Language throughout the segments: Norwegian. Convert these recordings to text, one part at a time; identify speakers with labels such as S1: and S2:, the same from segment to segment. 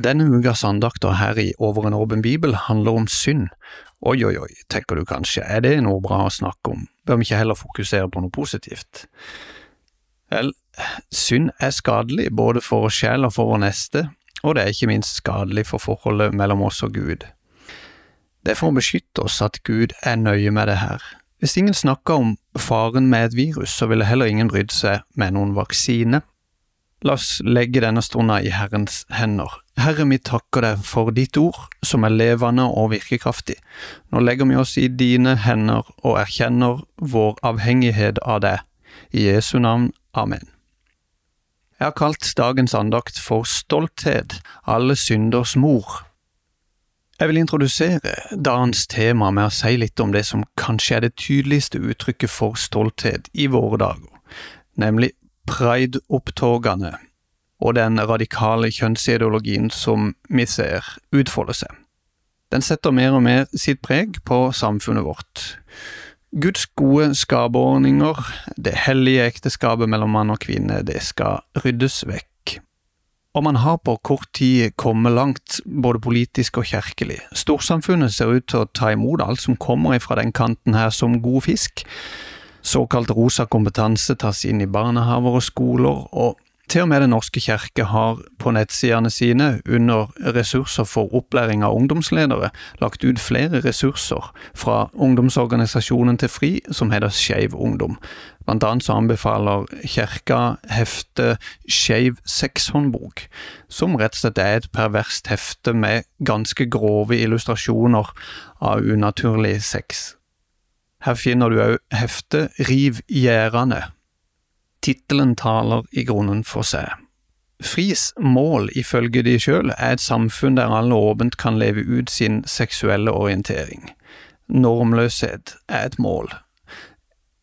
S1: Denne ukas andakter her i Over en åpen bibel handler om synd. Oi, oi, oi, tenker du kanskje, er det noe bra å snakke om, bør vi ikke heller fokusere på noe positivt? Vel, synd er skadelig både for oss sjel og for vår neste, og det er ikke minst skadelig for forholdet mellom oss og Gud. Det er for å beskytte oss at Gud er nøye med det her. Hvis ingen snakker om faren med et virus, så ville heller ingen brydd seg med noen vaksine. La oss legge denne stunda i Herrens hender. Herre, vi takker deg for ditt ord, som er levende og virkekraftig. Nå legger vi oss i dine hender og erkjenner vår avhengighet av deg. I Jesu navn, amen. Jeg har kalt dagens andakt for Stolthet, alle synders mor. Jeg vil introdusere dagens tema med å si litt om det som kanskje er det tydeligste uttrykket for stolthet i våre dager, nemlig pride-opptogene og den radikale kjønnsideologien som vi ser utfolde seg. Den setter mer og mer sitt preg på samfunnet vårt. Guds gode skaperordninger, det hellige ekteskapet mellom mann og kvinne, det skal ryddes vekk. Og man har på kort tid kommet langt, både politisk og kirkelig. Storsamfunnet ser ut til å ta imot alt som kommer fra den kanten her som god fisk. Såkalt rosa kompetanse tas inn i barnehaver og skoler, og til og med Den norske kirke har på nettsidene sine, under ressurser for opplæring av ungdomsledere, lagt ut flere ressurser fra ungdomsorganisasjonen til FRI, som heter Skeiv Ungdom. Blant annet så anbefaler kirka heftet Skeiv sexhåndbok, som rett og slett er et perverst hefte med ganske grove illustrasjoner av unaturlig sex. Her finner du òg heftet Riv gjerdene, Tittelen taler i grunnen for seg. Fris mål, ifølge de sjøl, er et samfunn der alle åpent kan leve ut sin seksuelle orientering. Normløshet er et mål.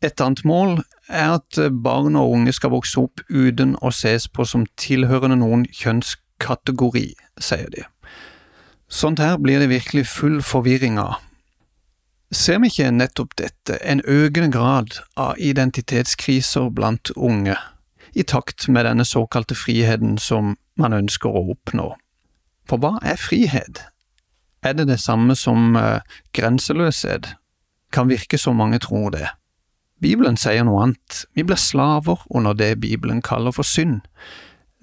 S1: Et annet mål er at barn og unge skal vokse opp uten å ses på som tilhørende noen kjønnskategori, sier de. Sånt her blir det virkelig full forvirring av, Ser vi ikke nettopp dette, en økende grad av identitetskriser blant unge, i takt med denne såkalte friheten som man ønsker å oppnå? For hva er frihet? Er det det samme som uh, grenseløshet? Kan virke som mange tror det. Bibelen sier noe annet, vi blir slaver under det Bibelen kaller for synd.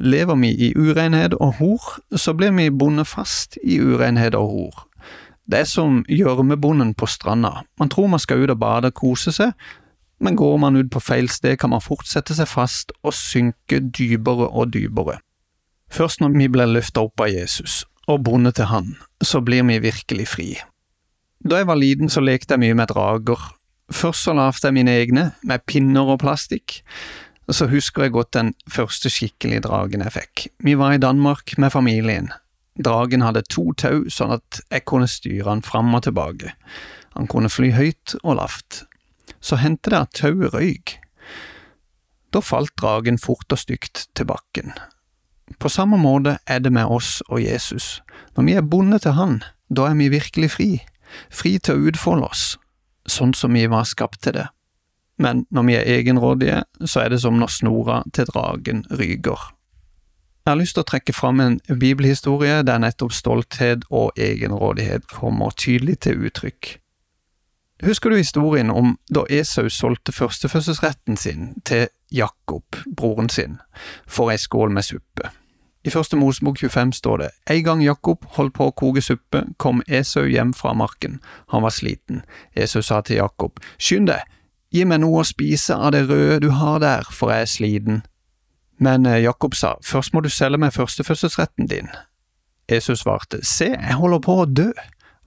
S1: Lever vi i urenhet og hor, så blir vi bundet fast i urenhet og hor. Det er som gjørmebonden på stranda, man tror man skal ut og bade og kose seg, men går man ut på feil sted kan man fortsette seg fast og synke dypere og dypere. Først når vi blir løfta opp av Jesus og bundet til Han, så blir vi virkelig fri. Da jeg var liten så lekte jeg mye med drager. Først så lagde jeg mine egne, med pinner og plastikk. Så husker jeg godt den første skikkelige dragen jeg fikk. Vi var i Danmark med familien, Dragen hadde to tau, sånn at jeg kunne styre han fram og tilbake. Han kunne fly høyt og lavt. Så hendte det at tauet røyk. Da falt dragen fort og stygt til bakken. På samme måte er det med oss og Jesus. Når vi er bundet til Han, da er vi virkelig fri. Fri til å utfolde oss, sånn som vi var skapt til det. Men når vi er egenrådige, så er det som når snora til dragen ryker. Jeg har lyst til å trekke fram en bibelhistorie der nettopp stolthet og egenrådighet kommer tydelig til uttrykk. Husker du historien om da Esau solgte førstefødselsretten sin til Jakob, broren sin, for ei skål med suppe? I Første Mosebok 25 står det En gang Jakob holdt på å koke suppe, kom Esau hjem fra marken. Han var sliten. Esau sa til Jakob, Skynd deg, gi meg noe å spise av det røde du har der, for jeg er sliten. Men eh, Jakob sa, først må du selge meg førstefødselsretten din. Jesus svarte, se, jeg holder på å dø,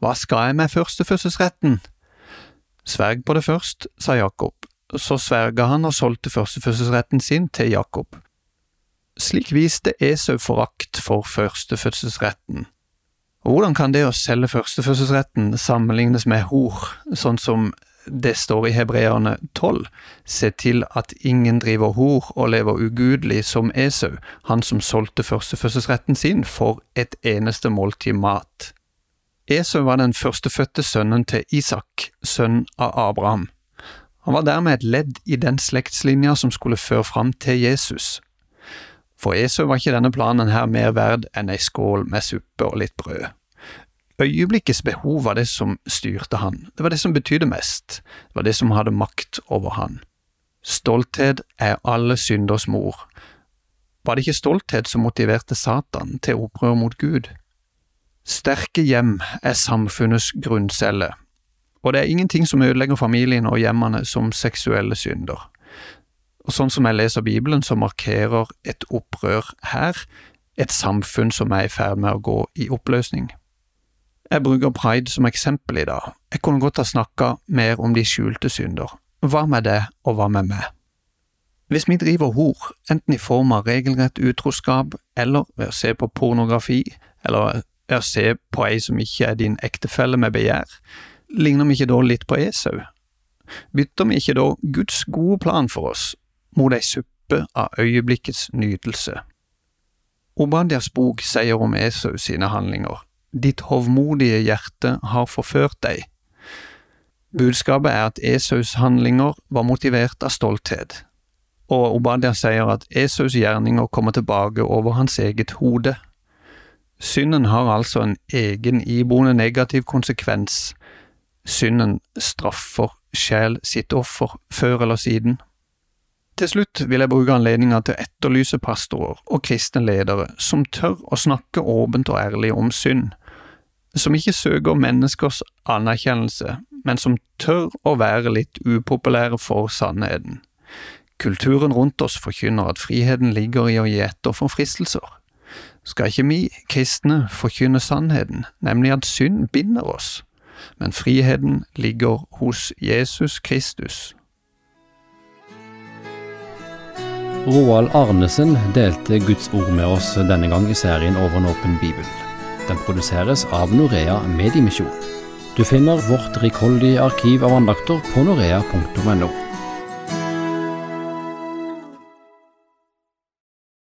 S1: hva skal jeg med førstefødselsretten? Sverg på det først, sa Jakob, så sverga han og solgte førstefødselsretten sin til Jakob. Slik viste Esau forakt for førstefødselsretten. Hvordan kan det å selge førstefødselsretten sammenlignes med hor, sånn som det står i Hebreerne 12, se til at ingen driver hor og lever ugudelig som Esau, han som solgte førstefødselsretten sin for et eneste måltid mat. Esau var den førstefødte sønnen til Isak, sønn av Abraham. Han var dermed et ledd i den slektslinja som skulle føre fram til Jesus. For Esau var ikke denne planen her mer verd enn ei skål med suppe og litt brød. Øyeblikkets behov var det som styrte han, det var det som betydde mest, det var det som hadde makt over han. Stolthet er alle synders mor. Var det ikke stolthet som motiverte Satan til opprør mot Gud? Sterke hjem er samfunnets grunncelle, og det er ingenting som ødelegger familien og hjemmene som seksuelle synder. Og sånn som jeg leser Bibelen, så markerer et opprør her et samfunn som er i ferd med å gå i oppløsning. Jeg bruker pride som eksempel i dag. Jeg kunne godt ha snakka mer om de skjulte synder. Hva med det, og hva med meg? Hvis vi driver hor, enten i form av regelrett utroskap, eller ved å se på pornografi, eller ved å se på ei som ikke er din ektefelle med begjær, ligner vi ikke da litt på Esau? Bytter vi ikke da Guds gode plan for oss mot ei suppe av øyeblikkets nytelse? Obadias bok sier om Esau sine handlinger, ditt hovmodige hjerte har forført deg. Budskapet er at Esaus handlinger var motivert av stolthet, og Obadia sier at Esaus gjerninger kommer tilbake over hans eget hode. Synden har altså en egen iboende negativ konsekvens. Synden straffer sjel sitt offer, før eller siden. Til slutt vil jeg bruke anledninga til å etterlyse pastorer og kristne ledere som tør å snakke åpent og ærlig om synd, som ikke søker menneskers anerkjennelse, men som tør å være litt upopulære for sannheten. Kulturen rundt oss forkynner at friheten ligger i å gi etter for fristelser. Skal ikke vi kristne forkynne sannheten, nemlig at synd binder oss, men friheten ligger hos Jesus Kristus.
S2: Roald Arnesen delte Guds ord med oss denne gang i serien Over en åpen bibel. Den produseres av Norea Mediemisjon. Du finner vårt rikholdige arkiv av andakter på norea.no.